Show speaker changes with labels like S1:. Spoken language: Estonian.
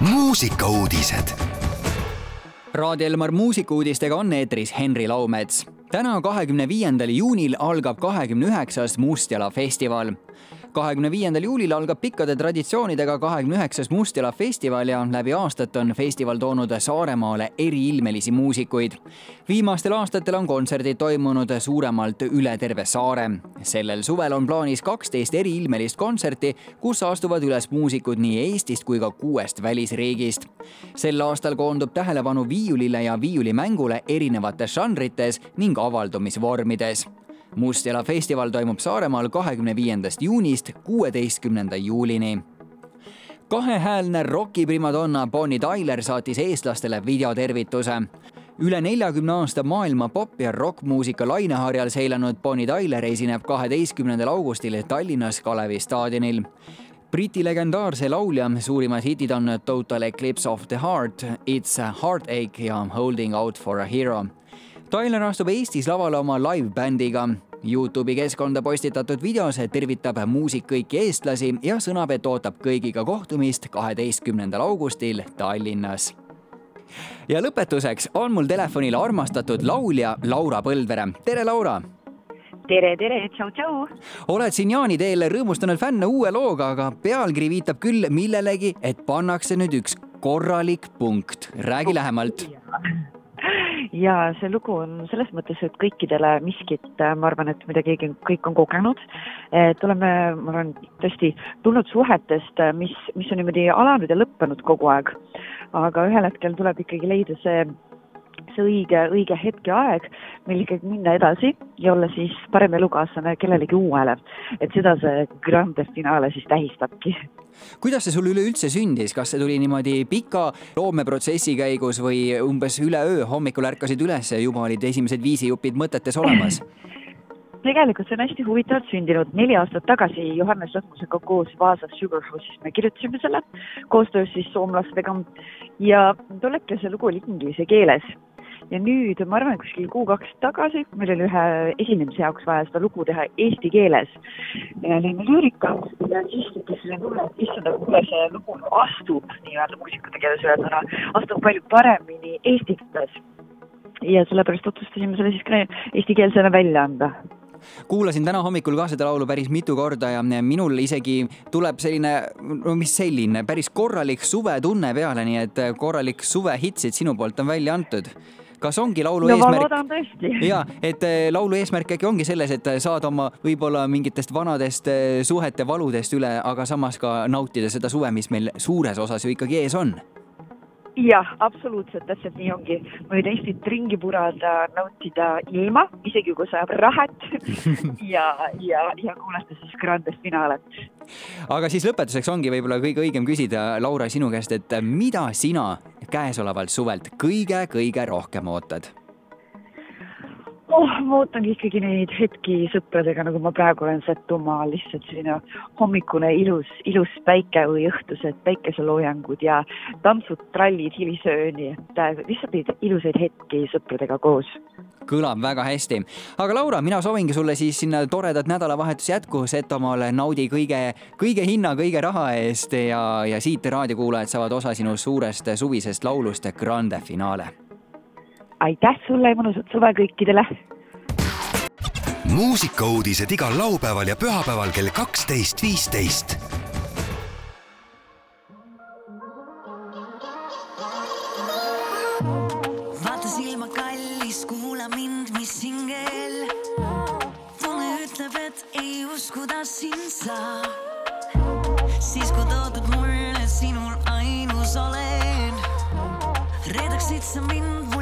S1: muusikauudised.
S2: Raadio Elmar muusikuudistega on eetris Henri Laumets. täna, kahekümne viiendal juunil algab kahekümne üheksas Mustjala festival kahekümne viiendal juulil algab pikkade traditsioonidega kahekümne üheksas Mustjala festival ja läbi aastate on festival toonud Saaremaale eriilmelisi muusikuid. viimastel aastatel on kontserdid toimunud suuremalt üle terve saare. sellel suvel on plaanis kaksteist eriilmelist kontserti, kus astuvad üles muusikud nii Eestist kui ka kuuest välisriigist. sel aastal koondub tähelepanu viiulile ja viiulimängule erinevates žanrites ning avaldumisvormides Mustjala festival toimub Saaremaal kahekümne viiendast juunist kuueteistkümnenda juulini kahehäälne rokiprimadonna Bonnie Tyler saatis eestlastele videotervituse. üle neljakümne aasta maailma pop- ja rokkmuusika laineharjal seilanud Bonnie Tyler esineb kaheteistkümnendal augustil Tallinnas Kalevi staadionil. Briti legendaarse laulja suurimad hitid on Total Eclipse of the Heart, It's a Heartache ja Holding out for a hero Tyler astub Eestis lavale oma live-bändiga. Youtube'i keskkonda postitatud videos tervitab muusik kõiki eestlasi ja sõnab, et ootab kõigiga kohtumist kaheteistkümnendal augustil Tallinnas. ja lõpetuseks on mul telefonil armastatud laulja Laura Põldvere. tere, Laura!
S3: tere, tere, tšau-tšau!
S2: oled siin jaaniteel rõõmustanud fänne uue looga, aga pealkiri viitab küll millelegi, et pannakse nüüd üks korralik punkt. räägi lähemalt
S3: ja see lugu on selles mõttes, et kõikidele miskit, äh, ma arvan, et mida keegi, kõik on kogenud. et oleme, ma arvan, tõesti tulnud suhetest, äh, mis, mis on niimoodi alanud ja lõppenud kogu aeg. aga ühel hetkel tuleb ikkagi leida see see õige, õige hetk ja aeg, mil ikkagi minna edasi ja olla siis parem elukaaslane kellelegi uuele. et seda see grande finale siis tähistabki
S2: kuidas see sul üleüldse sündis, kas see tuli niimoodi pika loomeprotsessi käigus või umbes üleöö hommikul ärkasid üles ja juba olid esimesed viisijupid mõtetes olemas?
S3: tegelikult see on hästi huvitavalt sündinud. neli aastat tagasi Johannes Lõhmusega koos Vaasas Sugarhouse'is me kirjutasime selle koostöös siis soomlastega ja tol hetkel see lugu oli inglise keeles ja nüüd ma arvan, kuskil kuu-kaks tagasi meil oli ühe esinemise jaoks vaja seda lugu teha eesti keeles. lõime lüürika ja siis tekkis selline tunne, et issand, aga kuule, see lugu astub nii-öelda muusikute keeles öelduna, astub palju paremini eesti keeles. ja sellepärast otsustasime selle siis ka eestikeelsena välja anda
S2: kuulasin täna hommikul ka seda laulu päris mitu korda ja minul isegi tuleb selline, no mis selline, päris korralik suvetunne peale, nii et korralik suvehitsid sinu poolt on välja antud kas ongi laulu
S3: no,
S2: eesmärk? ja, et äh, laulu eesmärk äkki ongi selles, et saada oma võib-olla mingitest vanadest äh, suhete valudest üle, aga samas ka nautida seda suve, mis meil suures osas ju ikkagi ees on
S3: jah, absoluutselt, täpselt nii ongi. võid Eestit ringi purada, nautida ilma, isegi kui sajab rahet ja, ja, ja kuulata siis Grandes finaalet.
S2: aga siis lõpetuseks ongi võib-olla kõige õigem küsida, Laura, sinu käest, et mida sina käesolevalt suvelt kõige-kõige rohkem ootad?
S3: Oh, ma ootangi ikkagi neid hetki sõpradega, nagu ma praegu olen Setomaal, lihtsalt selline hommikune ilus, ilus päike või õhtused päikeseloojangud ja tantsud, trallid hilisööni, et äh, lihtsalt neid ilusaid hetki sõpradega koos
S2: kõlab väga hästi. aga Laura, mina soovingi sulle siis sinna toredat nädalavahetuse jätku Setomaale, naudi kõige, kõige hinna, kõige raha eest ja, ja siit raadiokuulajad saavad osa sinu suurest suvisest laulust Grande Finale
S3: aitäh sulle ja mõnusat suve kõikidele!
S1: muusikauudised igal laupäeval ja pühapäeval kell kaksteist, viisteist.
S4: vaata silma kallis, kuula mind, mis hingel. tunne ütleb, et ei uskuda sind saab. siis kui toodud mulle sinul ainus olen reedaksid sa mind.